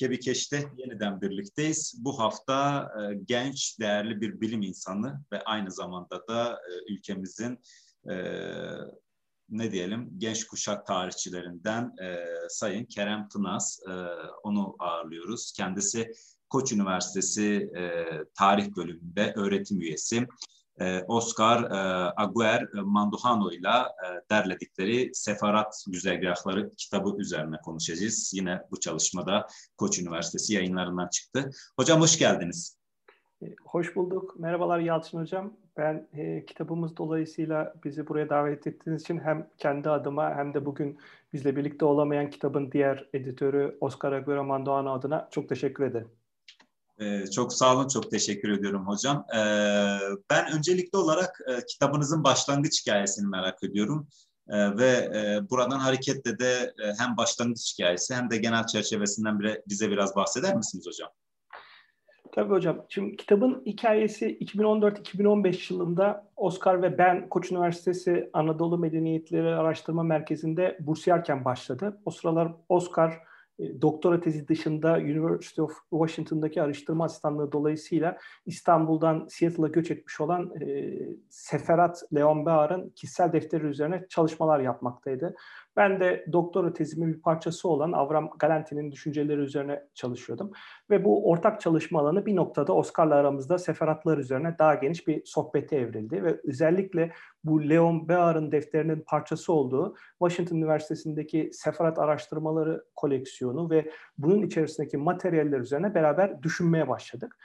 Kebikeş'te yeniden birlikteyiz. Bu hafta e, genç, değerli bir bilim insanı ve aynı zamanda da e, ülkemizin e, ne diyelim genç kuşak tarihçilerinden e, Sayın Kerem Tınaz. E, onu ağırlıyoruz. Kendisi Koç Üniversitesi e, Tarih Bölümünde öğretim üyesi. E, Oscar e, Aguer Manduhano ile derledikleri Sefarat Güzergahları kitabı üzerine konuşacağız. Yine bu çalışmada Koç Üniversitesi yayınlarından çıktı. Hocam hoş geldiniz. E, hoş bulduk. Merhabalar Yalçın Hocam. Ben e, kitabımız dolayısıyla bizi buraya davet ettiğiniz için hem kendi adıma hem de bugün bizle birlikte olamayan kitabın diğer editörü Oscar Aguero Manduano adına çok teşekkür ederim. Ee, çok sağ olun, çok teşekkür ediyorum hocam. Ee, ben öncelikli olarak e, kitabınızın başlangıç hikayesini merak ediyorum. Ee, ve e, buradan hareketle de e, hem başlangıç hikayesi hem de genel çerçevesinden bile bize biraz bahseder misiniz hocam? Tabii hocam. Şimdi kitabın hikayesi 2014-2015 yılında Oscar ve ben Koç Üniversitesi Anadolu Medeniyetleri Araştırma Merkezi'nde bursiyerken başladı. O sıralar Oscar doktora tezi dışında University of Washington'daki araştırma asistanlığı dolayısıyla İstanbul'dan Seattle'a göç etmiş olan e, Seferat Leon Bear'ın kişisel defteri üzerine çalışmalar yapmaktaydı. Ben de doktora tezimin bir parçası olan Avram Galanti'nin düşünceleri üzerine çalışıyordum. Ve bu ortak çalışma alanı bir noktada Oscar'la aramızda seferatlar üzerine daha geniş bir sohbete evrildi. Ve özellikle bu Leon Bear'ın defterinin parçası olduğu Washington Üniversitesi'ndeki seferat araştırmaları koleksiyonu ve bunun içerisindeki materyaller üzerine beraber düşünmeye başladık.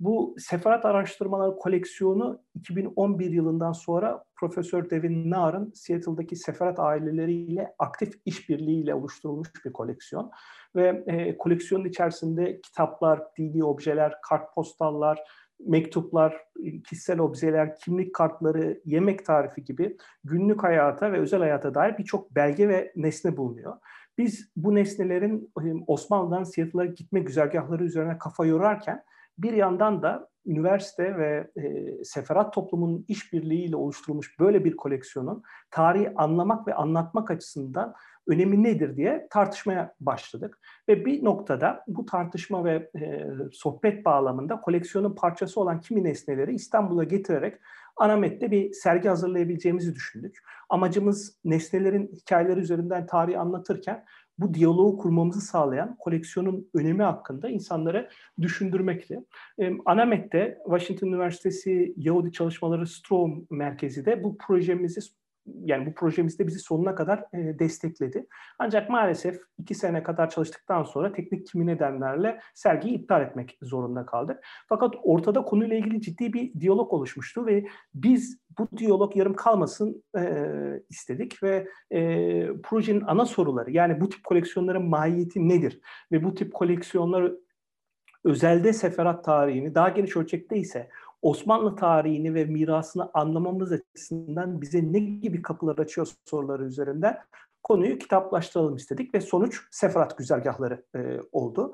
Bu seferat araştırmaları koleksiyonu 2011 yılından sonra Profesör Devin Naar'ın Seattle'daki seferat aileleriyle aktif işbirliğiyle oluşturulmuş bir koleksiyon. Ve e, koleksiyonun içerisinde kitaplar, dini objeler, kartpostallar, mektuplar, kişisel objeler, kimlik kartları, yemek tarifi gibi günlük hayata ve özel hayata dair birçok belge ve nesne bulunuyor. Biz bu nesnelerin Osmanlı'dan Seattle'a gitme güzergahları üzerine kafa yorarken bir yandan da üniversite ve e, seferat toplumunun işbirliğiyle oluşturulmuş böyle bir koleksiyonun tarihi anlamak ve anlatmak açısından önemi nedir diye tartışmaya başladık. Ve bir noktada bu tartışma ve e, sohbet bağlamında koleksiyonun parçası olan kimi nesneleri İstanbul'a getirerek Anamet'te bir sergi hazırlayabileceğimizi düşündük. Amacımız nesnelerin hikayeleri üzerinden tarihi anlatırken bu diyaloğu kurmamızı sağlayan koleksiyonun önemi hakkında insanları düşündürmekti. E, Anamet'te Washington Üniversitesi Yahudi Çalışmaları Strom Merkezi de bu projemizi yani bu projemizde bizi sonuna kadar e, destekledi. Ancak maalesef iki sene kadar çalıştıktan sonra teknik kimi nedenlerle sergiyi iptal etmek zorunda kaldık. Fakat ortada konuyla ilgili ciddi bir diyalog oluşmuştu ve biz bu diyalog yarım kalmasın e, istedik ve e, projenin ana soruları yani bu tip koleksiyonların mahiyeti nedir ve bu tip koleksiyonlar özelde seferat tarihini daha geniş ölçekte ise Osmanlı tarihini ve mirasını anlamamız açısından bize ne gibi kapılar açıyor soruları üzerinden konuyu kitaplaştıralım istedik ve sonuç Seferat güzergahları e, oldu.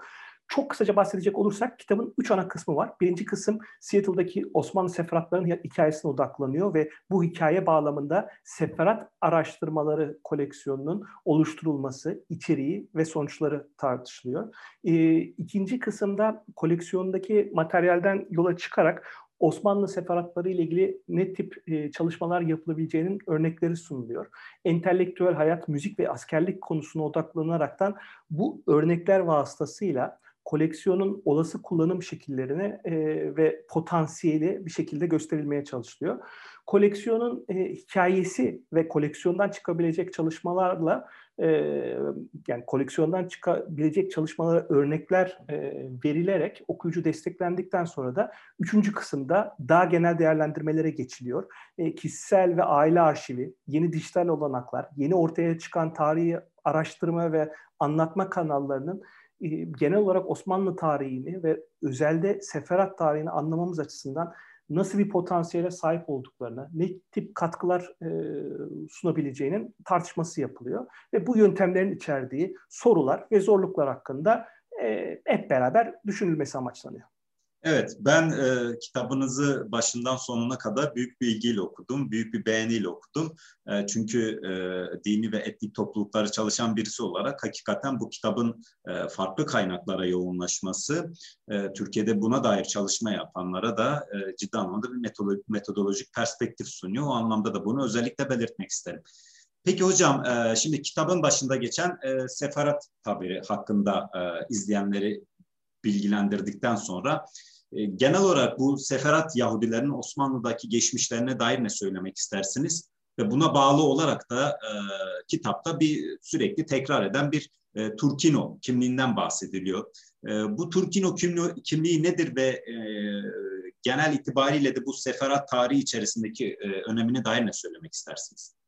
Çok kısaca bahsedecek olursak kitabın üç ana kısmı var. Birinci kısım Seattle'daki Osmanlı seferatlarının hikayesine odaklanıyor ve bu hikaye bağlamında seferat araştırmaları koleksiyonunun oluşturulması, içeriği ve sonuçları tartışılıyor. E, ikinci kısımda koleksiyondaki materyalden yola çıkarak Osmanlı seferatları ile ilgili ne tip e, çalışmalar yapılabileceğinin örnekleri sunuluyor. Entelektüel hayat, müzik ve askerlik konusuna odaklanaraktan bu örnekler vasıtasıyla koleksiyonun olası kullanım şekillerini e, ve potansiyeli bir şekilde gösterilmeye çalışılıyor. Koleksiyonun e, hikayesi ve koleksiyondan çıkabilecek çalışmalarla e, yani koleksiyondan çıkabilecek çalışmalara örnekler e, verilerek okuyucu desteklendikten sonra da üçüncü kısımda daha genel değerlendirmelere geçiliyor. E, kişisel ve aile arşivi, yeni dijital olanaklar, yeni ortaya çıkan tarihi araştırma ve anlatma kanallarının e, genel olarak Osmanlı tarihini ve özelde seferat tarihini anlamamız açısından nasıl bir potansiyele sahip olduklarını, ne tip katkılar e, sunabileceğinin tartışması yapılıyor. Ve bu yöntemlerin içerdiği sorular ve zorluklar hakkında e, hep beraber düşünülmesi amaçlanıyor. Evet, ben e, kitabınızı başından sonuna kadar büyük bir ilgiyle okudum, büyük bir beğeniyle okudum. E, çünkü e, dini ve etnik toplulukları çalışan birisi olarak hakikaten bu kitabın e, farklı kaynaklara yoğunlaşması, e, Türkiye'de buna dair çalışma yapanlara da e, ciddi anlamda bir metodolojik perspektif sunuyor. O anlamda da bunu özellikle belirtmek isterim. Peki hocam, e, şimdi kitabın başında geçen e, sefarat tabiri hakkında e, izleyenleri bilgilendirdikten sonra genel olarak bu seferat Yahudilerin Osmanlı'daki geçmişlerine dair ne söylemek istersiniz? Ve buna bağlı olarak da e, kitapta bir sürekli tekrar eden bir e, Turkino kimliğinden bahsediliyor. E, bu Turkino kimliği, kimliği nedir ve e, genel itibariyle de bu seferat tarihi içerisindeki e, önemine dair ne söylemek istersiniz?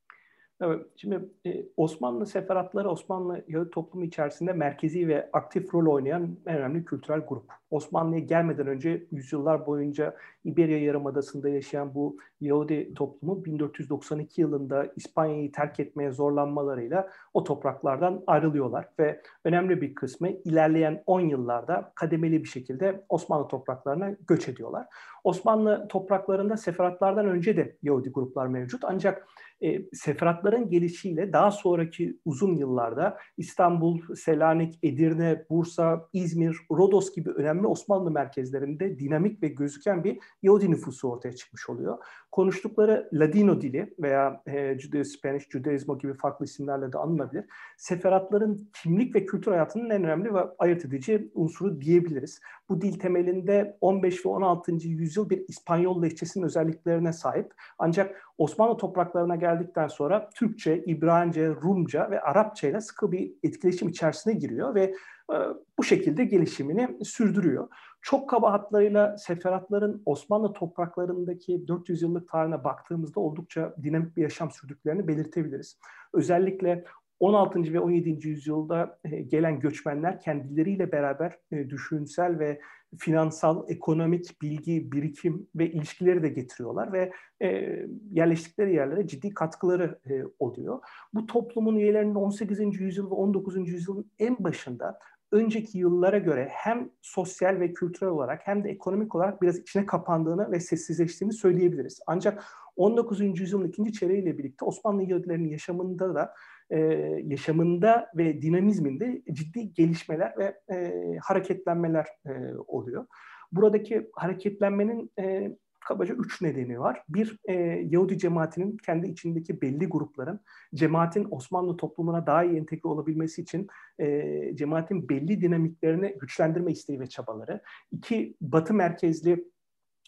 Şimdi e, Osmanlı seferatları Osmanlı Yahudi toplumu içerisinde merkezi ve aktif rol oynayan en önemli kültürel grup. Osmanlı'ya gelmeden önce yüzyıllar boyunca İberya Yarımadası'nda yaşayan bu Yahudi toplumu 1492 yılında İspanya'yı terk etmeye zorlanmalarıyla o topraklardan ayrılıyorlar ve önemli bir kısmı ilerleyen 10 yıllarda kademeli bir şekilde Osmanlı topraklarına göç ediyorlar. Osmanlı topraklarında seferatlardan önce de Yahudi gruplar mevcut ancak e, seferatların gelişiyle daha sonraki uzun yıllarda İstanbul, Selanik, Edirne, Bursa, İzmir, Rodos gibi önemli Osmanlı merkezlerinde dinamik ve gözüken bir Yahudi nüfusu ortaya çıkmış oluyor. Konuştukları Ladino dili veya e, Judeo-Spanish, Judaismo gibi farklı isimlerle de anılabilir. Seferatların kimlik ve kültür hayatının en önemli ve ayırt edici unsuru diyebiliriz. Bu dil temelinde 15 ve 16. yüzyıl bir İspanyol lehçesinin özelliklerine sahip. Ancak Osmanlı topraklarına geldikten sonra Türkçe, İbranice, Rumca ve Arapça ile sıkı bir etkileşim içerisine giriyor ve e, bu şekilde gelişimini sürdürüyor. Çok kaba hatlarıyla seferatların Osmanlı topraklarındaki 400 yıllık tarihine baktığımızda oldukça dinamik bir yaşam sürdüklerini belirtebiliriz. Özellikle 16. ve 17. yüzyılda e, gelen göçmenler kendileriyle beraber e, düşünsel ve finansal, ekonomik bilgi, birikim ve ilişkileri de getiriyorlar ve e, yerleştikleri yerlere ciddi katkıları oluyor. Bu toplumun üyelerinin 18. yüzyıl ve 19. yüzyılın en başında önceki yıllara göre hem sosyal ve kültürel olarak hem de ekonomik olarak biraz içine kapandığını ve sessizleştiğini söyleyebiliriz. Ancak 19. yüzyılın ikinci çeyreğiyle birlikte Osmanlı Yahudilerinin yaşamında da e, yaşamında ve dinamizminde ciddi gelişmeler ve e, hareketlenmeler e, oluyor. Buradaki hareketlenmenin e, kabaca üç nedeni var. Bir, e, Yahudi cemaatinin kendi içindeki belli grupların cemaatin Osmanlı toplumuna daha iyi entegre olabilmesi için e, cemaatin belli dinamiklerini güçlendirme isteği ve çabaları. İki, Batı merkezli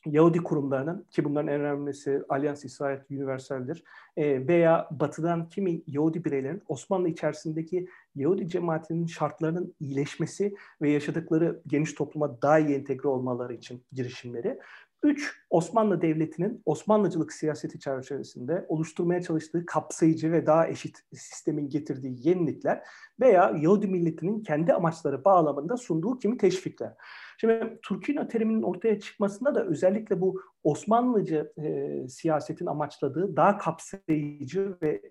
Yahudi kurumlarının ki bunların en önemlisi Alyans İsrail Universal'dir e, veya batıdan kimi Yahudi bireylerin Osmanlı içerisindeki Yahudi cemaatinin şartlarının iyileşmesi ve yaşadıkları geniş topluma daha iyi entegre olmaları için girişimleri. Üç, Osmanlı Devleti'nin Osmanlıcılık siyaseti çerçevesinde oluşturmaya çalıştığı kapsayıcı ve daha eşit sistemin getirdiği yenilikler veya Yahudi milletinin kendi amaçları bağlamında sunduğu kimi teşvikler. Şimdi Türkino teriminin ortaya çıkmasında da özellikle bu Osmanlıcı e, siyasetin amaçladığı daha kapsayıcı ve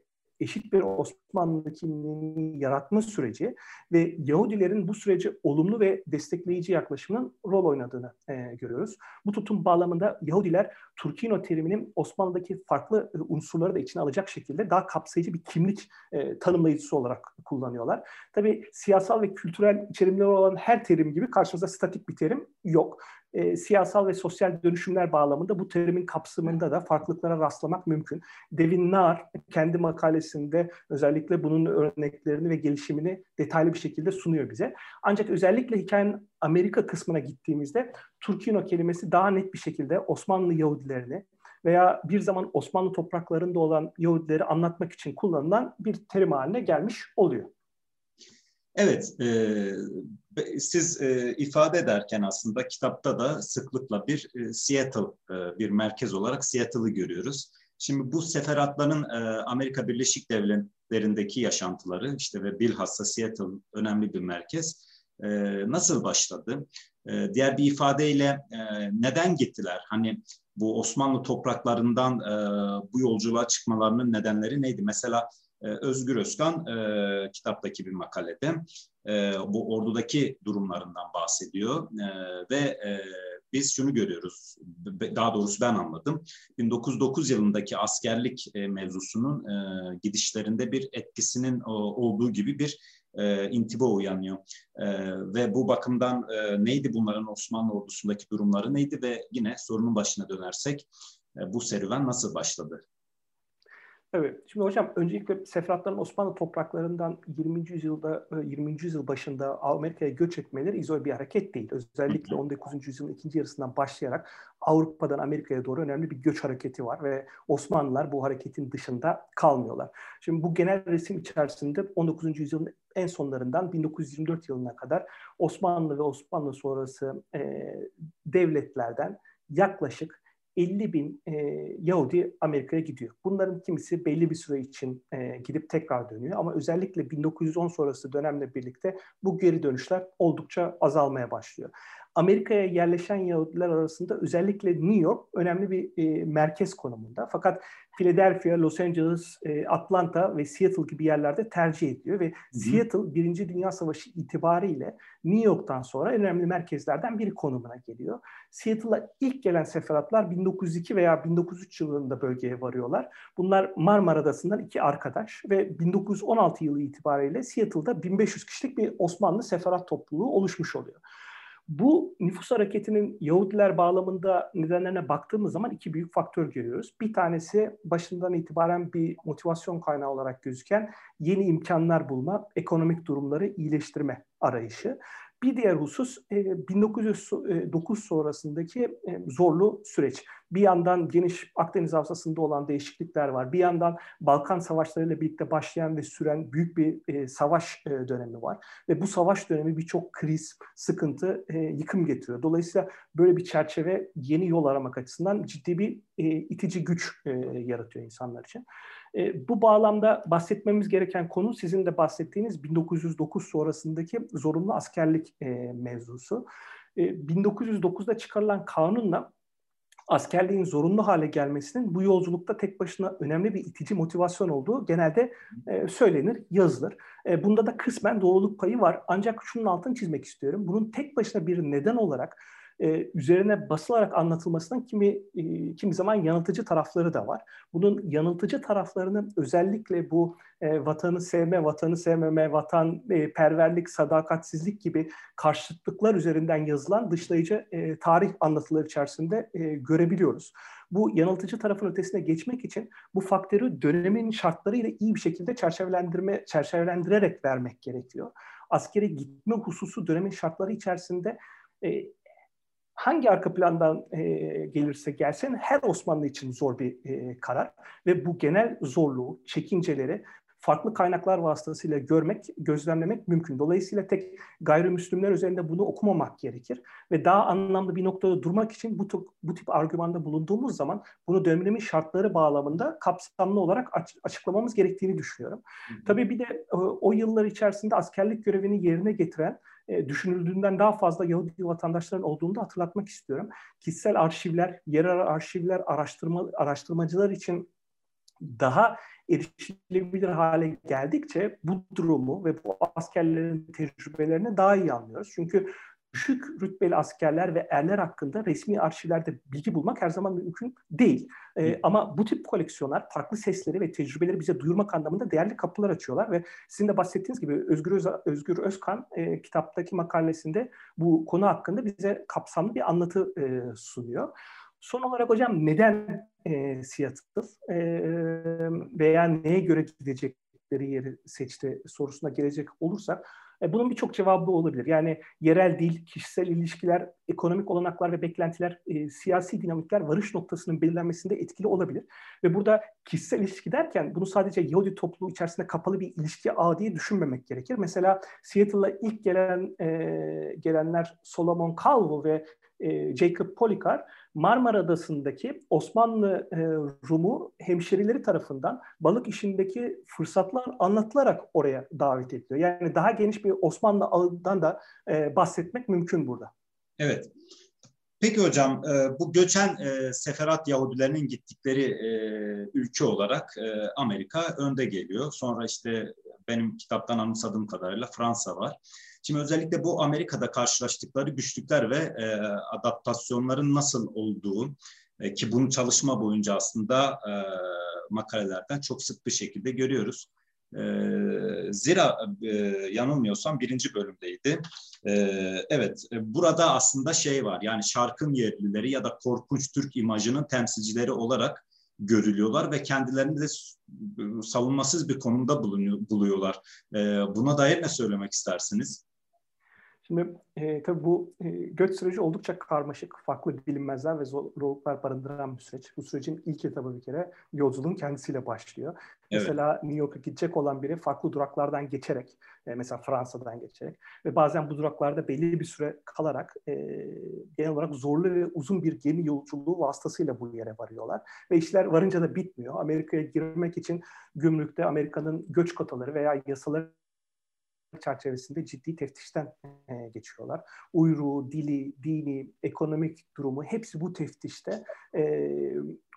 eşit bir Osmanlı kimliğini yaratma süreci ve Yahudilerin bu sürece olumlu ve destekleyici yaklaşımının rol oynadığını e, görüyoruz. Bu tutum bağlamında Yahudiler Turkino teriminin Osmanlı'daki farklı e, unsurları da içine alacak şekilde daha kapsayıcı bir kimlik e, tanımlayıcısı olarak kullanıyorlar. Tabii siyasal ve kültürel içerimleri olan her terim gibi karşımızda statik bir terim yok e, siyasal ve sosyal dönüşümler bağlamında bu terimin kapsamında da farklılıklara rastlamak mümkün. Devin Nar kendi makalesinde özellikle bunun örneklerini ve gelişimini detaylı bir şekilde sunuyor bize. Ancak özellikle hikayenin Amerika kısmına gittiğimizde Turkino kelimesi daha net bir şekilde Osmanlı Yahudilerini veya bir zaman Osmanlı topraklarında olan Yahudileri anlatmak için kullanılan bir terim haline gelmiş oluyor. Evet, e, siz e, ifade ederken aslında kitapta da sıklıkla bir e, Seattle, e, bir merkez olarak Seattle'ı görüyoruz. Şimdi bu seferatların e, Amerika Birleşik Devletleri'ndeki yaşantıları işte ve bilhassa Seattle önemli bir merkez. E, nasıl başladı? E, diğer bir ifadeyle e, neden gittiler? Hani bu Osmanlı topraklarından e, bu yolculuğa çıkmalarının nedenleri neydi? Mesela Özgür Özkan e, kitaptaki bir makalede e, bu ordudaki durumlarından bahsediyor e, ve e, biz şunu görüyoruz. Daha doğrusu ben anladım. 1909 yılındaki askerlik e, mevzusunun e, gidişlerinde bir etkisinin olduğu gibi bir e, intiba uyanıyor. E, ve bu bakımdan e, neydi bunların Osmanlı ordusundaki durumları neydi ve yine sorunun başına dönersek e, bu serüven nasıl başladı? Evet. Şimdi hocam öncelikle Seferatların Osmanlı topraklarından 20. yüzyılda 20. E, yüzyıl başında Amerika'ya göç etmeleri izole bir hareket değil. Özellikle 19. yüzyılın ikinci yarısından başlayarak Avrupa'dan Amerika'ya doğru önemli bir göç hareketi var ve Osmanlılar bu hareketin dışında kalmıyorlar. Şimdi bu genel resim içerisinde 19. yüzyılın en sonlarından 1924 yılına kadar Osmanlı ve Osmanlı sonrası e, devletlerden yaklaşık 50 bin e, Yahudi Amerika'ya gidiyor. Bunların kimisi belli bir süre için e, gidip tekrar dönüyor ama özellikle 1910 sonrası dönemle birlikte bu geri dönüşler oldukça azalmaya başlıyor. Amerika'ya yerleşen Yahudiler arasında özellikle New York önemli bir e, merkez konumunda. Fakat Philadelphia, Los Angeles, e, Atlanta ve Seattle gibi yerlerde tercih ediliyor ve Hı-hı. Seattle Birinci Dünya Savaşı itibariyle New York'tan sonra önemli merkezlerden biri konumuna geliyor. Seattle'a ilk gelen seferatlar 1902 veya 1903 yılında bölgeye varıyorlar. Bunlar Marmara Adası'ndan iki arkadaş ve 1916 yılı itibariyle Seattle'da 1500 kişilik bir Osmanlı seferat topluluğu oluşmuş oluyor. Bu nüfus hareketinin Yahudiler bağlamında nedenlerine baktığımız zaman iki büyük faktör görüyoruz. Bir tanesi başından itibaren bir motivasyon kaynağı olarak gözüken yeni imkanlar bulma, ekonomik durumları iyileştirme arayışı. Bir diğer husus 1909 e, sonrasındaki e, zorlu süreç. Bir yandan geniş Akdeniz havzasında olan değişiklikler var. Bir yandan Balkan savaşlarıyla birlikte başlayan ve süren büyük bir e, savaş dönemi var. Ve bu savaş dönemi birçok kriz, sıkıntı, yıkım getiriyor. Dolayısıyla böyle bir çerçeve yeni yol aramak açısından ciddi bir itici güç yaratıyor insanlar için. E, bu bağlamda bahsetmemiz gereken konu sizin de bahsettiğiniz 1909 sonrasındaki zorunlu askerlik e, mevzusu. E, 1909'da çıkarılan kanunla askerliğin zorunlu hale gelmesinin bu yolculukta tek başına önemli bir itici motivasyon olduğu genelde e, söylenir, yazılır. E, bunda da kısmen doğruluk payı var. Ancak şunun altını çizmek istiyorum. Bunun tek başına bir neden olarak e, üzerine basılarak anlatılmasının kimi e, kimi zaman yanıltıcı tarafları da var. Bunun yanıltıcı taraflarını özellikle bu e, vatanı sevme, vatanı sevmeme, vatan e, perverlik, sadakatsizlik gibi karşıtlıklar üzerinden yazılan dışlayıcı tarih anlatıları içerisinde görebiliyoruz. Bu yanıltıcı tarafın ötesine geçmek için bu faktörü dönemin şartlarıyla iyi bir şekilde çerçevelendirme, çerçevelendirerek vermek gerekiyor. Askere gitme hususu dönemin şartları içerisinde hangi arka plandan e, gelirse gelsin her Osmanlı için zor bir e, karar ve bu genel zorluğu, çekinceleri farklı kaynaklar vasıtasıyla görmek, gözlemlemek mümkün. Dolayısıyla tek gayrimüslimler üzerinde bunu okumamak gerekir ve daha anlamlı bir noktada durmak için bu tip, bu tip argümanda bulunduğumuz zaman bunu dönemin şartları bağlamında kapsamlı olarak aç, açıklamamız gerektiğini düşünüyorum. Hı hı. Tabii bir de o, o yıllar içerisinde askerlik görevini yerine getiren e, düşünüldüğünden daha fazla Yahudi vatandaşların olduğunu da hatırlatmak istiyorum. Kişisel arşivler, yerel arşivler, araştırma araştırmacılar için daha erişilebilir hale geldikçe bu durumu ve bu askerlerin tecrübelerini daha iyi anlıyoruz. Çünkü düşük rütbeli askerler ve erler hakkında resmi arşivlerde bilgi bulmak her zaman mümkün değil. E, ama bu tip koleksiyonlar farklı sesleri ve tecrübeleri bize duyurmak anlamında değerli kapılar açıyorlar ve sizin de bahsettiğiniz gibi Özgür, Öz Özgür Özkan e, kitaptaki makalesinde bu konu hakkında bize kapsamlı bir anlatı e, sunuyor. Son olarak hocam neden e, Seattle e, veya neye göre gidecekleri yeri seçti sorusuna gelecek olursak e, bunun birçok cevabı olabilir. Yani yerel dil, kişisel ilişkiler, ekonomik olanaklar ve beklentiler, e, siyasi dinamikler varış noktasının belirlenmesinde etkili olabilir. Ve burada kişisel ilişki derken bunu sadece Yahudi topluluğu içerisinde kapalı bir ilişki ağı diye düşünmemek gerekir. Mesela Seattle'a ilk gelen e, gelenler Solomon Calvo ve e, Jacob Policar Marmara Adası'ndaki Osmanlı e, Rumu hemşerileri tarafından balık işindeki fırsatlar anlatılarak oraya davet ediliyor. Yani daha geniş bir Osmanlı ağından da e, bahsetmek mümkün burada. Evet. Peki hocam bu göçen seferat Yahudilerinin gittikleri ülke olarak Amerika önde geliyor. Sonra işte benim kitaptan anımsadığım kadarıyla Fransa var. Şimdi özellikle bu Amerika'da karşılaştıkları güçlükler ve e, adaptasyonların nasıl olduğu e, ki bunu çalışma boyunca aslında e, makalelerden çok sık bir şekilde görüyoruz. E, zira e, yanılmıyorsam birinci bölümdeydi. E, evet, e, burada aslında şey var yani şarkın yerlileri ya da korkunç Türk imajının temsilcileri olarak görülüyorlar ve kendilerini de savunmasız bir konumda bulunuyor, buluyorlar. E, buna dair ne söylemek istersiniz? Şimdi e, tabii bu e, göç süreci oldukça karmaşık, farklı bilinmezler ve zorluklar barındıran bir süreç. Bu sürecin ilk etabı bir kere yolculuğun kendisiyle başlıyor. Evet. Mesela New York'a gidecek olan biri farklı duraklardan geçerek, e, mesela Fransa'dan geçerek ve bazen bu duraklarda belli bir süre kalarak e, genel olarak zorlu ve uzun bir gemi yolculuğu vasıtasıyla bu yere varıyorlar. Ve işler varınca da bitmiyor. Amerika'ya girmek için gümrükte Amerika'nın göç kotaları veya yasaları çerçevesinde ciddi teftişten e, geçiyorlar. Uyruğu, dili, dini, ekonomik durumu hepsi bu teftişte e,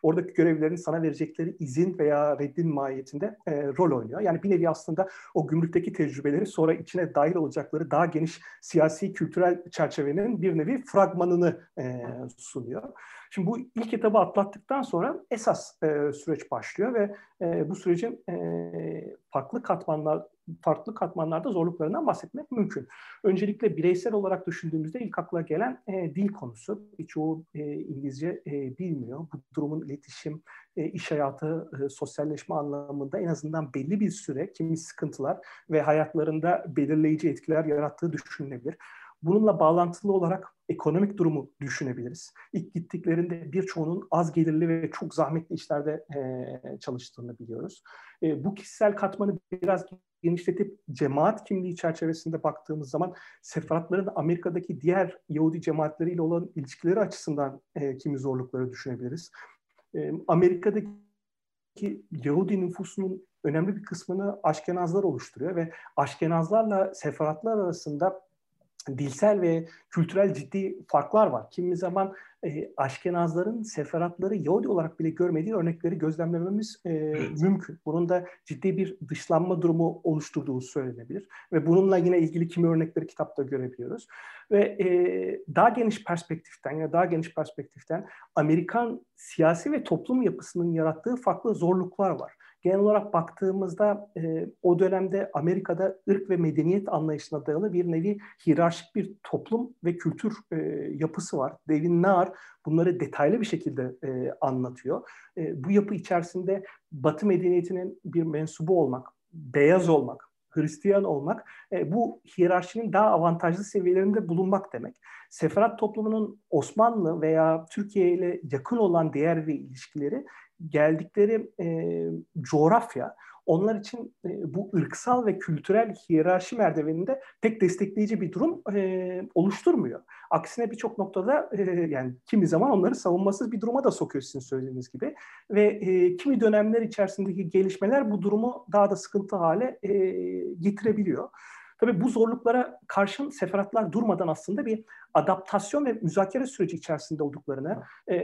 oradaki görevlilerin sana verecekleri izin veya reddin mahiyetinde e, rol oynuyor. Yani bir nevi aslında o gümrükteki tecrübeleri sonra içine dahil olacakları daha geniş siyasi kültürel çerçevenin bir nevi fragmanını e, sunuyor. Şimdi bu ilk etabı atlattıktan sonra esas e, süreç başlıyor ve e, bu sürecin e, farklı katmanlar farklı katmanlarda zorluklarından bahsetmek mümkün. Öncelikle bireysel olarak düşündüğümüzde ilk akla gelen e, dil konusu. Birçoğu e, İngilizce e, bilmiyor. Bu durumun iletişim, e, iş hayatı, e, sosyalleşme anlamında en azından belli bir süre kimi sıkıntılar ve hayatlarında belirleyici etkiler yarattığı düşünülebilir. Bununla bağlantılı olarak ekonomik durumu düşünebiliriz. İlk gittiklerinde birçoğunun az gelirli ve çok zahmetli işlerde e, çalıştığını biliyoruz. E, bu kişisel katmanı biraz genişletip cemaat kimliği çerçevesinde baktığımız zaman sefaratların Amerika'daki diğer Yahudi cemaatleriyle olan ilişkileri açısından e, kimi zorlukları düşünebiliriz. E, Amerika'daki Yahudi nüfusunun önemli bir kısmını Aşkenazlar oluşturuyor ve Aşkenazlarla sefaratlar arasında dilsel ve kültürel ciddi farklar var. Kimi zaman e, Aşkenazların seferatları Yahudi olarak bile görmediği örnekleri gözlemlememiz e, evet. mümkün. Bunun da ciddi bir dışlanma durumu oluşturduğu söylenebilir. Ve bununla yine ilgili kimi örnekleri kitapta görebiliyoruz. Ve e, daha geniş perspektiften ya daha geniş perspektiften Amerikan siyasi ve toplum yapısının yarattığı farklı zorluklar var genel olarak baktığımızda e, o dönemde Amerika'da ırk ve medeniyet anlayışına dayalı bir nevi hiyerarşik bir toplum ve kültür e, yapısı var. David Nahr bunları detaylı bir şekilde e, anlatıyor. E, bu yapı içerisinde Batı medeniyetinin bir mensubu olmak, beyaz olmak, Hristiyan olmak e, bu hiyerarşinin daha avantajlı seviyelerinde bulunmak demek. Seferat toplumunun Osmanlı veya Türkiye ile yakın olan değer ve ilişkileri geldikleri e, coğrafya onlar için e, bu ırksal ve kültürel hiyerarşi merdiveninde pek destekleyici bir durum e, oluşturmuyor. Aksine birçok noktada e, yani kimi zaman onları savunmasız bir duruma da sokuyor sizin söylediğiniz gibi. Ve e, kimi dönemler içerisindeki gelişmeler bu durumu daha da sıkıntı hale e, getirebiliyor. Tabii bu zorluklara karşın seferatlar durmadan aslında bir adaptasyon ve müzakere süreci içerisinde olduklarını, e,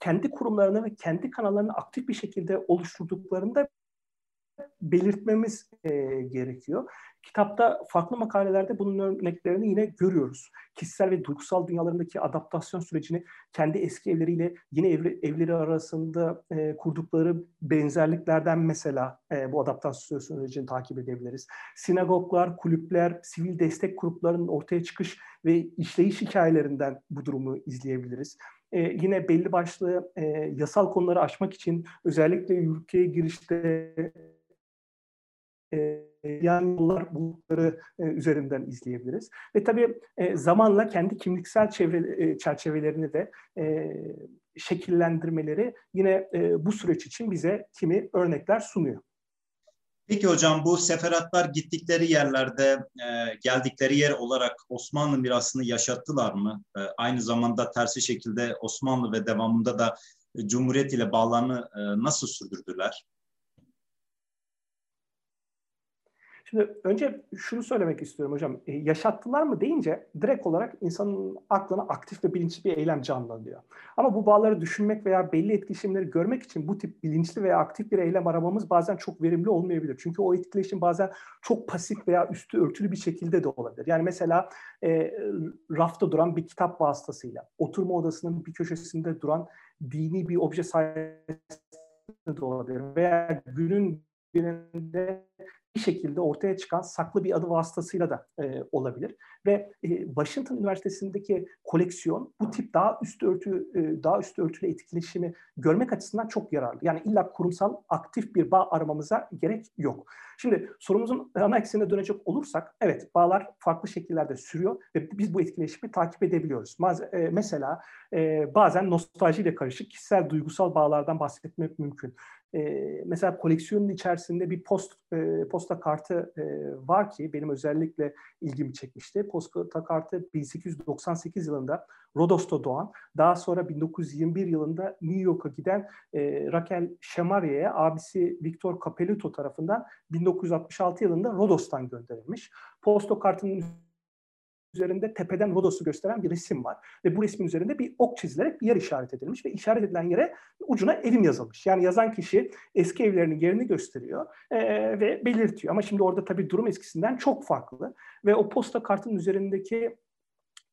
kendi kurumlarını ve kendi kanallarını aktif bir şekilde oluşturduklarında belirtmemiz e, gerekiyor. Kitapta farklı makalelerde bunun örneklerini yine görüyoruz. Kişisel ve duygusal dünyalarındaki adaptasyon sürecini kendi eski evleriyle yeni evli, evleri arasında e, kurdukları benzerliklerden mesela e, bu adaptasyon sürecini takip edebiliriz. Sinagoglar, kulüpler, sivil destek gruplarının ortaya çıkış ve işleyiş hikayelerinden bu durumu izleyebiliriz. Ee, yine belli başlı e, yasal konuları aşmak için özellikle ülkeye girişte e, yan yollar buldukları e, üzerinden izleyebiliriz. Ve tabii e, zamanla kendi kimliksel çevre, e, çerçevelerini de e, şekillendirmeleri yine e, bu süreç için bize kimi örnekler sunuyor. Peki hocam bu seferatlar gittikleri yerlerde e, geldikleri yer olarak Osmanlı mirasını yaşattılar mı? E, aynı zamanda tersi şekilde Osmanlı ve devamında da Cumhuriyet ile bağlarını e, nasıl sürdürdüler? Şimdi önce şunu söylemek istiyorum hocam. E, yaşattılar mı deyince direkt olarak insanın aklına aktif ve bilinçli bir eylem canlanıyor. Ama bu bağları düşünmek veya belli etkileşimleri görmek için bu tip bilinçli veya aktif bir eylem aramamız bazen çok verimli olmayabilir. Çünkü o etkileşim bazen çok pasif veya üstü örtülü bir şekilde de olabilir. Yani mesela e, rafta duran bir kitap vasıtasıyla, oturma odasının bir köşesinde duran dini bir obje sayesinde de olabilir. Veya günün birinde bir şekilde ortaya çıkan saklı bir adı vasıtasıyla da e, olabilir. Ve e, Washington Üniversitesi'ndeki koleksiyon bu tip daha üst örtü e, daha üst örtülü etkileşimi görmek açısından çok yararlı. Yani illa kurumsal aktif bir bağ aramamıza gerek yok. Şimdi sorumuzun ana eksenine dönecek olursak evet bağlar farklı şekillerde sürüyor ve biz bu etkileşimi takip edebiliyoruz. Maz- e, mesela e, bazen nostaljiyle karışık kişisel duygusal bağlardan bahsetmek mümkün. E, mesela koleksiyonun içerisinde bir post e, posta kartı e, var ki benim özellikle ilgimi çekmişti. Posta kartı 1898 yılında Rodos'ta doğan, daha sonra 1921 yılında New York'a giden e, Raquel Şemariye'ye abisi Victor Capeluto tarafından 1966 yılında Rodos'tan gönderilmiş. Posta kartının üzerinde tepeden Rodos'u gösteren bir resim var. Ve bu resmin üzerinde bir ok çizilerek bir yer işaret edilmiş ve işaret edilen yere ucuna evim yazılmış. Yani yazan kişi eski evlerinin yerini gösteriyor e, ve belirtiyor. Ama şimdi orada tabii durum eskisinden çok farklı. Ve o posta kartının üzerindeki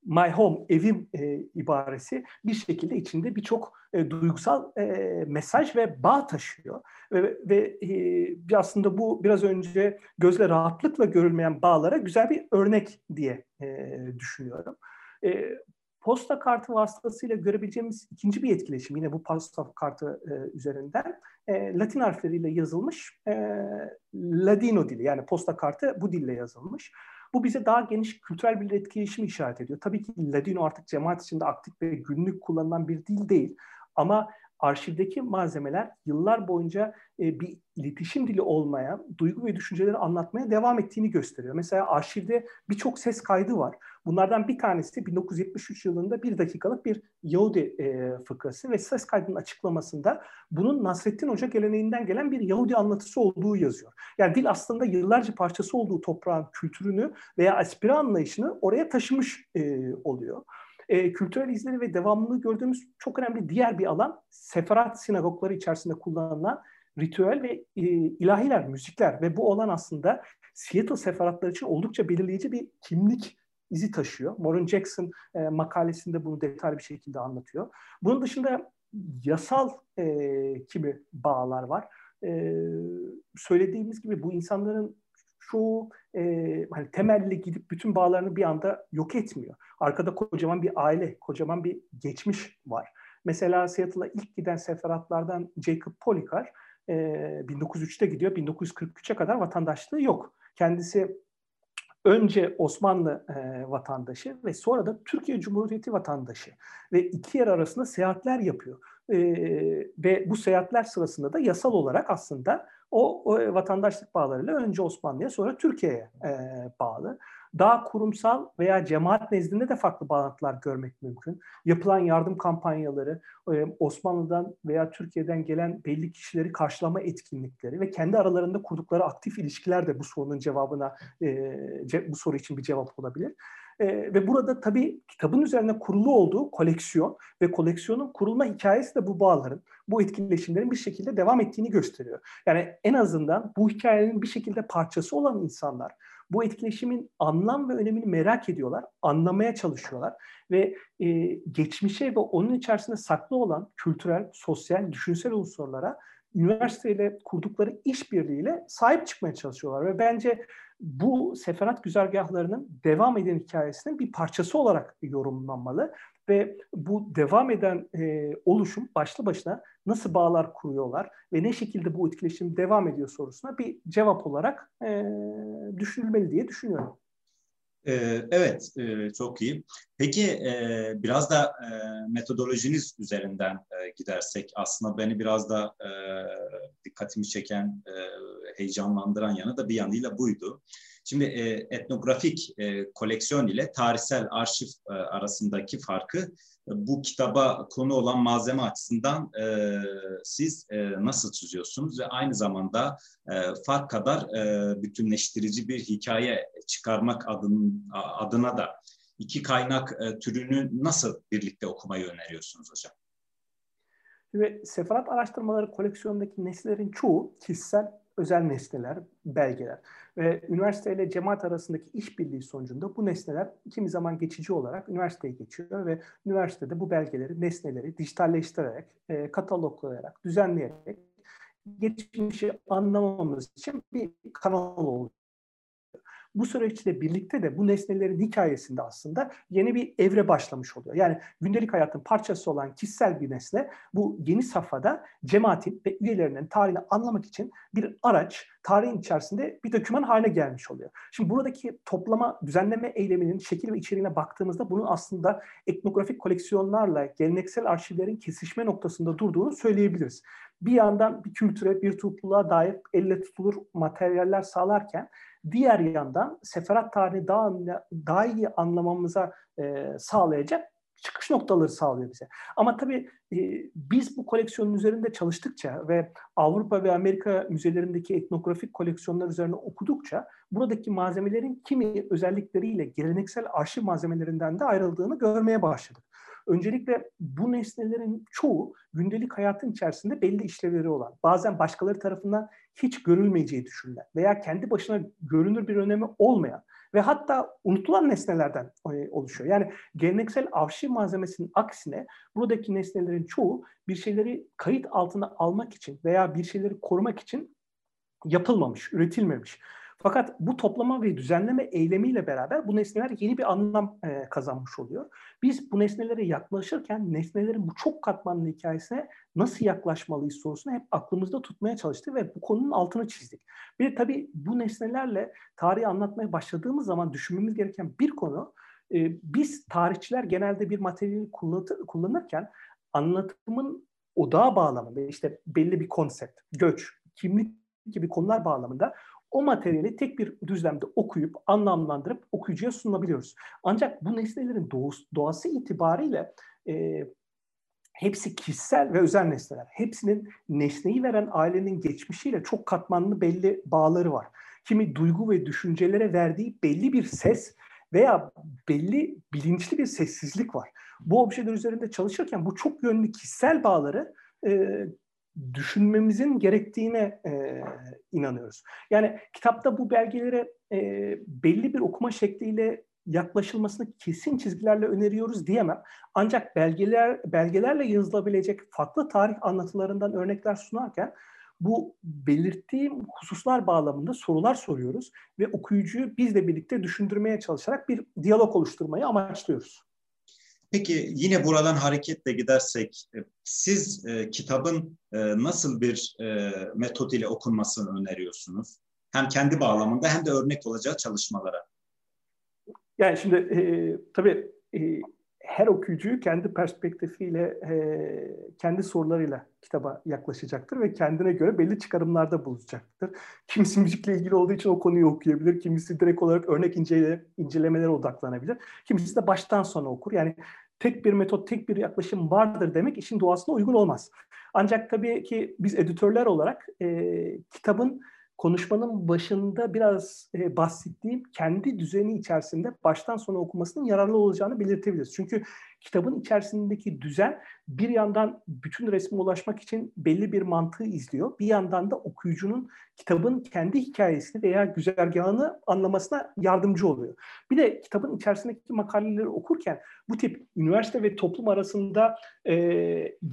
my home, evim e, ibaresi bir şekilde içinde birçok e, duygusal e, mesaj ve bağ taşıyor. Ve, ve e, aslında bu biraz önce gözle rahatlıkla görülmeyen bağlara güzel bir örnek diye e, düşünüyorum. E, posta kartı vasıtasıyla görebileceğimiz ikinci bir etkileşim yine bu posta kartı e, üzerinden e, Latin harfleriyle yazılmış e, Ladino dili yani posta kartı bu dille yazılmış. Bu bize daha geniş kültürel bir etkileşim işaret ediyor. Tabii ki Ladino artık cemaat içinde aktif ve günlük kullanılan bir dil değil. Ama arşivdeki malzemeler yıllar boyunca e, bir iletişim dili olmaya, duygu ve düşünceleri anlatmaya devam ettiğini gösteriyor. Mesela arşivde birçok ses kaydı var. Bunlardan bir tanesi 1973 yılında bir dakikalık bir Yahudi e, fıkrası ve ses kaydının açıklamasında bunun Nasrettin Hoca geleneğinden gelen bir Yahudi anlatısı olduğu yazıyor. Yani dil aslında yıllarca parçası olduğu toprağın kültürünü veya espri anlayışını oraya taşımış e, oluyor e, kültürel izleri ve devamlılığı gördüğümüz çok önemli diğer bir alan seferat sinagogları içerisinde kullanılan ritüel ve e, ilahiler, müzikler ve bu olan aslında Seattle seferatları için oldukça belirleyici bir kimlik izi taşıyor. Warren Jackson e, makalesinde bunu detaylı bir şekilde anlatıyor. Bunun dışında yasal e, kimi bağlar var. E, söylediğimiz gibi bu insanların çoğu e, hani temelli gidip bütün bağlarını bir anda yok etmiyor. Arkada kocaman bir aile, kocaman bir geçmiş var. Mesela Seattle'a ilk giden seferatlardan Jacob Policar e, 1903'te gidiyor, 1943'e kadar vatandaşlığı yok. Kendisi önce Osmanlı e, vatandaşı ve sonra da Türkiye Cumhuriyeti vatandaşı ve iki yer arasında seyahatler yapıyor. Ve bu seyahatler sırasında da yasal olarak aslında o, o vatandaşlık bağlarıyla önce Osmanlı'ya sonra Türkiye'ye e, bağlı. Daha kurumsal veya cemaat nezdinde de farklı bağlantılar görmek mümkün. Yapılan yardım kampanyaları, e, Osmanlı'dan veya Türkiye'den gelen belli kişileri karşılama etkinlikleri ve kendi aralarında kurdukları aktif ilişkiler de bu sorunun cevabına, e, bu soru için bir cevap olabilir. Ve burada tabii kitabın üzerine kurulu olduğu koleksiyon ve koleksiyonun kurulma hikayesi de bu bağların, bu etkileşimlerin bir şekilde devam ettiğini gösteriyor. Yani en azından bu hikayenin bir şekilde parçası olan insanlar bu etkileşimin anlam ve önemini merak ediyorlar, anlamaya çalışıyorlar ve e, geçmişe ve onun içerisinde saklı olan kültürel, sosyal, düşünsel unsurlara üniversiteyle kurdukları işbirliğiyle sahip çıkmaya çalışıyorlar ve bence bu seferat güzergahlarının devam eden hikayesinin bir parçası olarak yorumlanmalı ve bu devam eden e, oluşum başlı başına nasıl bağlar kuruyorlar ve ne şekilde bu etkileşim devam ediyor sorusuna bir cevap olarak e, düşünülmeli diye düşünüyorum. Evet, çok iyi. Peki e, biraz da e, metodolojiniz üzerinden e, gidersek aslında beni biraz da e, dikkatimi çeken, e, heyecanlandıran yanı da bir yanıyla buydu. Şimdi e, etnografik e, koleksiyon ile tarihsel arşiv e, arasındaki farkı e, bu kitaba konu olan malzeme açısından e, siz e, nasıl çiziyorsunuz ve aynı zamanda e, fark kadar e, bütünleştirici bir hikaye çıkarmak adın, adına da iki kaynak e, türünü nasıl birlikte okumayı öneriyorsunuz hocam? Ve sefarat araştırmaları koleksiyondaki nesnelerin çoğu kişisel özel nesneler, belgeler ve üniversite ile cemaat arasındaki işbirliği sonucunda bu nesneler kimi zaman geçici olarak üniversiteye geçiyor ve üniversitede bu belgeleri, nesneleri dijitalleştirerek, e, kataloglayarak, düzenleyerek geçmişi anlamamız için bir kanal oluyor. Bu süreçle birlikte de bu nesnelerin hikayesinde aslında yeni bir evre başlamış oluyor. Yani gündelik hayatın parçası olan kişisel bir nesne bu yeni safhada cemaatin ve üyelerinin tarihini anlamak için bir araç, tarihin içerisinde bir doküman haline gelmiş oluyor. Şimdi buradaki toplama, düzenleme eyleminin şekil ve içeriğine baktığımızda bunun aslında etnografik koleksiyonlarla geleneksel arşivlerin kesişme noktasında durduğunu söyleyebiliriz. Bir yandan bir kültüre, bir topluluğa dair elle tutulur materyaller sağlarken diğer yandan seferat tarihini daha, daha iyi anlamamıza e, sağlayacak çıkış noktaları sağlıyor bize. Ama tabii e, biz bu koleksiyonun üzerinde çalıştıkça ve Avrupa ve Amerika müzelerindeki etnografik koleksiyonlar üzerine okudukça buradaki malzemelerin kimi özellikleriyle geleneksel arşiv malzemelerinden de ayrıldığını görmeye başladık. Öncelikle bu nesnelerin çoğu gündelik hayatın içerisinde belli işlevleri olan, bazen başkaları tarafından hiç görülmeyeceği düşünülen veya kendi başına görünür bir önemi olmayan ve hatta unutulan nesnelerden e, oluşuyor. Yani geleneksel arşiv malzemesinin aksine buradaki nesnelerin çoğu bir şeyleri kayıt altına almak için veya bir şeyleri korumak için yapılmamış, üretilmemiş. Fakat bu toplama ve düzenleme eylemiyle beraber bu nesneler yeni bir anlam e, kazanmış oluyor. Biz bu nesnelere yaklaşırken nesnelerin bu çok katmanlı hikayesine nasıl yaklaşmalıyız sorusunu hep aklımızda tutmaya çalıştık ve bu konunun altını çizdik. Bir tabii bu nesnelerle tarihi anlatmaya başladığımız zaman düşünmemiz gereken bir konu e, biz tarihçiler genelde bir materyali kullanırken anlatımın odağı bağlamında işte belli bir konsept, göç, kimlik gibi konular bağlamında o materyali tek bir düzlemde okuyup anlamlandırıp okuyucuya sunabiliyoruz. Ancak bu nesnelerin doğası itibariyle e, hepsi kişisel ve özel nesneler. Hepsinin nesneyi veren ailenin geçmişiyle çok katmanlı belli bağları var. Kimi duygu ve düşüncelere verdiği belli bir ses veya belli bilinçli bir sessizlik var. Bu objeler üzerinde çalışırken bu çok yönlü kişisel bağları e, düşünmemizin gerektiğine e, inanıyoruz. Yani kitapta bu belgelere e, belli bir okuma şekliyle yaklaşılmasını kesin çizgilerle öneriyoruz diyemem. Ancak belgeler belgelerle yazılabilecek farklı tarih anlatılarından örnekler sunarken bu belirttiğim hususlar bağlamında sorular soruyoruz ve okuyucuyu bizle birlikte düşündürmeye çalışarak bir diyalog oluşturmayı amaçlıyoruz. Peki yine buradan hareketle gidersek e, siz e, kitabın e, nasıl bir e, metot ile okunmasını öneriyorsunuz? Hem kendi bağlamında hem de örnek olacağı çalışmalara. Yani şimdi e, tabii e, her okuyucu kendi perspektifiyle, e, kendi sorularıyla kitaba yaklaşacaktır ve kendine göre belli çıkarımlarda bulacaktır. Kimisi müzikle ilgili olduğu için o konuyu okuyabilir, kimisi direkt olarak örnek incele, incelemelere odaklanabilir, kimisi de baştan sona okur. Yani tek bir metot, tek bir yaklaşım vardır demek işin doğasına uygun olmaz. Ancak tabii ki biz editörler olarak e, kitabın konuşmanın başında biraz e, bahsettiğim kendi düzeni içerisinde baştan sona okumasının yararlı olacağını belirtebiliriz. Çünkü kitabın içerisindeki düzen bir yandan bütün resme ulaşmak için belli bir mantığı izliyor. Bir yandan da okuyucunun kitabın kendi hikayesini veya güzergahını anlamasına yardımcı oluyor. Bir de kitabın içerisindeki makaleleri okurken bu tip üniversite ve toplum arasında e,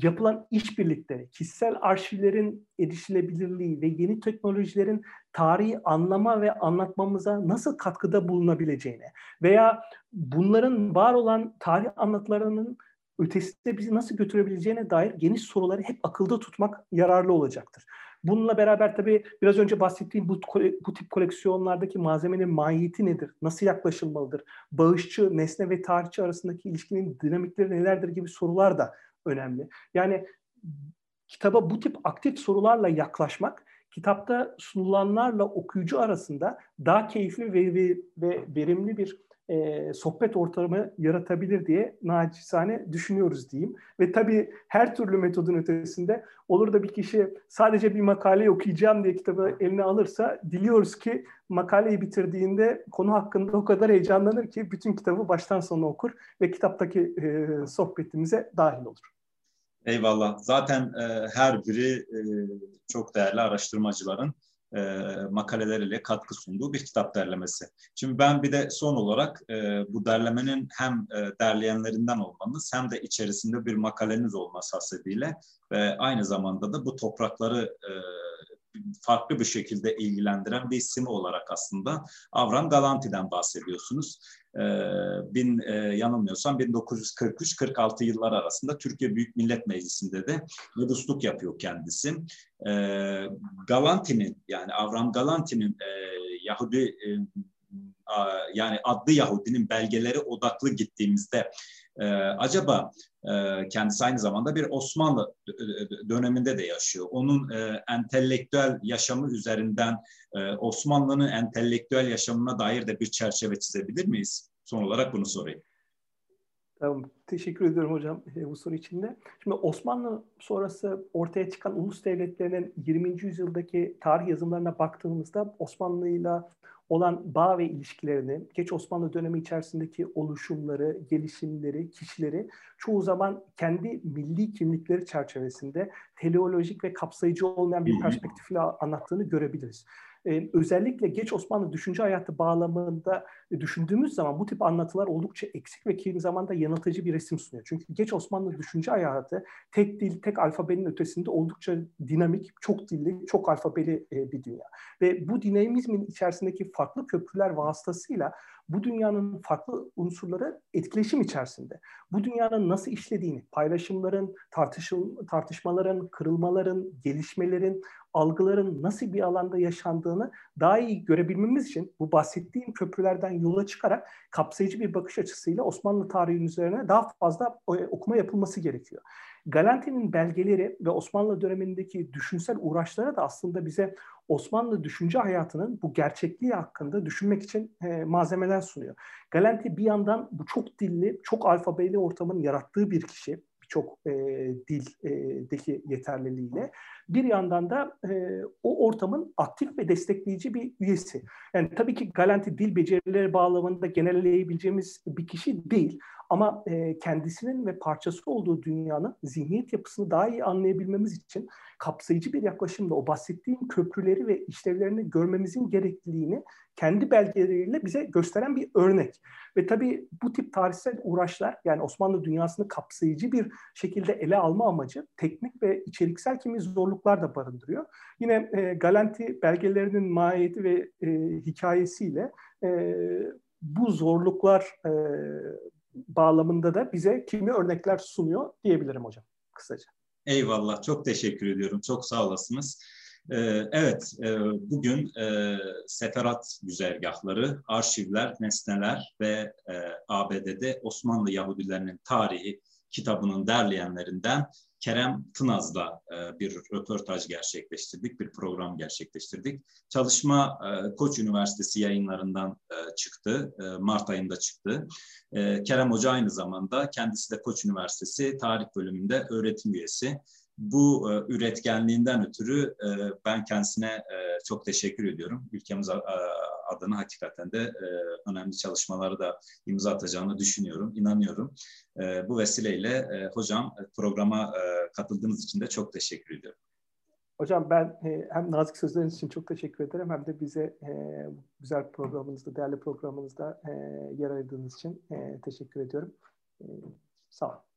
yapılan işbirlikleri, kişisel arşivlerin erişilebilirliği ve yeni teknolojilerin tarihi anlama ve anlatmamıza nasıl katkıda bulunabileceğini veya bunların var olan tarih anlatılarının ötesinde bizi nasıl götürebileceğine dair geniş soruları hep akılda tutmak yararlı olacaktır. Bununla beraber tabii biraz önce bahsettiğim bu, bu tip koleksiyonlardaki malzemenin mahiyeti nedir? Nasıl yaklaşılmalıdır? Bağışçı, nesne ve tarihçi arasındaki ilişkinin dinamikleri nelerdir gibi sorular da önemli. Yani kitaba bu tip aktif sorularla yaklaşmak kitapta sunulanlarla okuyucu arasında daha keyifli ve, ve, ve verimli bir e, sohbet ortamı yaratabilir diye naçizane düşünüyoruz diyeyim. Ve tabii her türlü metodun ötesinde olur da bir kişi sadece bir makale okuyacağım diye kitabı eline alırsa diliyoruz ki makaleyi bitirdiğinde konu hakkında o kadar heyecanlanır ki bütün kitabı baştan sona okur ve kitaptaki e, sohbetimize dahil olur. Eyvallah. Zaten e, her biri e, çok değerli araştırmacıların e, makaleleriyle katkı sunduğu bir kitap derlemesi. Şimdi ben bir de son olarak e, bu derlemenin hem e, derleyenlerinden olmanız hem de içerisinde bir makaleniz olması hasebiyle ve aynı zamanda da bu toprakları e, farklı bir şekilde ilgilendiren bir isim olarak aslında Avram Galanti'den bahsediyorsunuz. Ee, bin e, yanılmıyorsam 1943-46 yıllar arasında Türkiye Büyük Millet Meclisi'nde de medusluk yapıyor kendisi. Ee, Galanti'nin yani Avram Galanti'nin e, Yahudi e, yani adlı Yahudinin belgeleri odaklı gittiğimizde e, acaba e, kendisi aynı zamanda bir Osmanlı döneminde de yaşıyor. Onun e, entelektüel yaşamı üzerinden e, Osmanlı'nın entelektüel yaşamına dair de bir çerçeve çizebilir miyiz? Son olarak bunu sorayım. Tamam, teşekkür ediyorum hocam e, bu soru için de. Şimdi Osmanlı sonrası ortaya çıkan ulus devletlerinin 20. yüzyıldaki tarih yazımlarına baktığımızda Osmanlı'yla olan bağ ve ilişkilerini, geç Osmanlı dönemi içerisindeki oluşumları, gelişimleri, kişileri çoğu zaman kendi milli kimlikleri çerçevesinde teleolojik ve kapsayıcı olmayan bir perspektifle anlattığını görebiliriz özellikle geç Osmanlı düşünce hayatı bağlamında e, düşündüğümüz zaman bu tip anlatılar oldukça eksik ve kimi zamanda yanıltıcı bir resim sunuyor. Çünkü geç Osmanlı düşünce hayatı tek dil, tek alfabenin ötesinde oldukça dinamik, çok dilli, çok alfabeli bir dünya. Ve bu dinamizmin içerisindeki farklı köprüler vasıtasıyla bu dünyanın farklı unsurları etkileşim içerisinde. Bu dünyanın nasıl işlediğini, paylaşımların, tartışıl, tartışmaların, kırılmaların, gelişmelerin, algıların nasıl bir alanda yaşandığını daha iyi görebilmemiz için bu bahsettiğim köprülerden yola çıkarak kapsayıcı bir bakış açısıyla Osmanlı tarihinin üzerine daha fazla e, okuma yapılması gerekiyor. Galanti'nin belgeleri ve Osmanlı dönemindeki düşünsel uğraşları da aslında bize Osmanlı düşünce hayatının bu gerçekliği hakkında düşünmek için e, malzemeler sunuyor. Galanti bir yandan bu çok dilli, çok alfabeli ortamın yarattığı bir kişi birçok e, dildeki e, yeterliliğiyle. Bir yandan da e, o ortamın aktif ve destekleyici bir üyesi. Yani tabii ki Galanti dil becerileri bağlamında genelleyebileceğimiz bir kişi değil. Ama e, kendisinin ve parçası olduğu dünyanın zihniyet yapısını daha iyi anlayabilmemiz için kapsayıcı bir yaklaşımla o bahsettiğim köprüleri ve işlevlerini görmemizin gerekliliğini kendi belgeleriyle bize gösteren bir örnek. Ve tabii bu tip tarihsel uğraşlar yani Osmanlı dünyasını kapsayıcı bir şekilde ele alma amacı teknik ve içeriksel kimi zorluklar da barındırıyor. Yine e, Galanti belgelerinin mahiyeti ve e, hikayesiyle e, bu zorluklar e, bağlamında da bize kimi örnekler sunuyor diyebilirim hocam kısaca. Eyvallah, çok teşekkür ediyorum. Çok sağ olasınız. Ee, evet, e, bugün e, seferat güzergahları, arşivler, nesneler ve e, ABD'de Osmanlı Yahudilerinin tarihi kitabının derleyenlerinden Kerem Tınaz'la e, bir röportaj gerçekleştirdik, bir program gerçekleştirdik. Çalışma e, Koç Üniversitesi yayınlarından e, çıktı, Mart ayında çıktı. Kerem Hoca aynı zamanda kendisi de Koç Üniversitesi tarih bölümünde öğretim üyesi bu üretkenliğinden ötürü ben kendisine çok teşekkür ediyorum. Ülkemiz adına hakikaten de e, önemli çalışmaları da imza atacağını düşünüyorum, inanıyorum. E, bu vesileyle e, hocam e, programa e, katıldığınız için de çok teşekkür ediyorum. Hocam ben e, hem nazik sözleriniz için çok teşekkür ederim hem de bize e, güzel programınızda, değerli programınızda e, yer ayırdığınız için e, teşekkür ediyorum. E, sağ olun.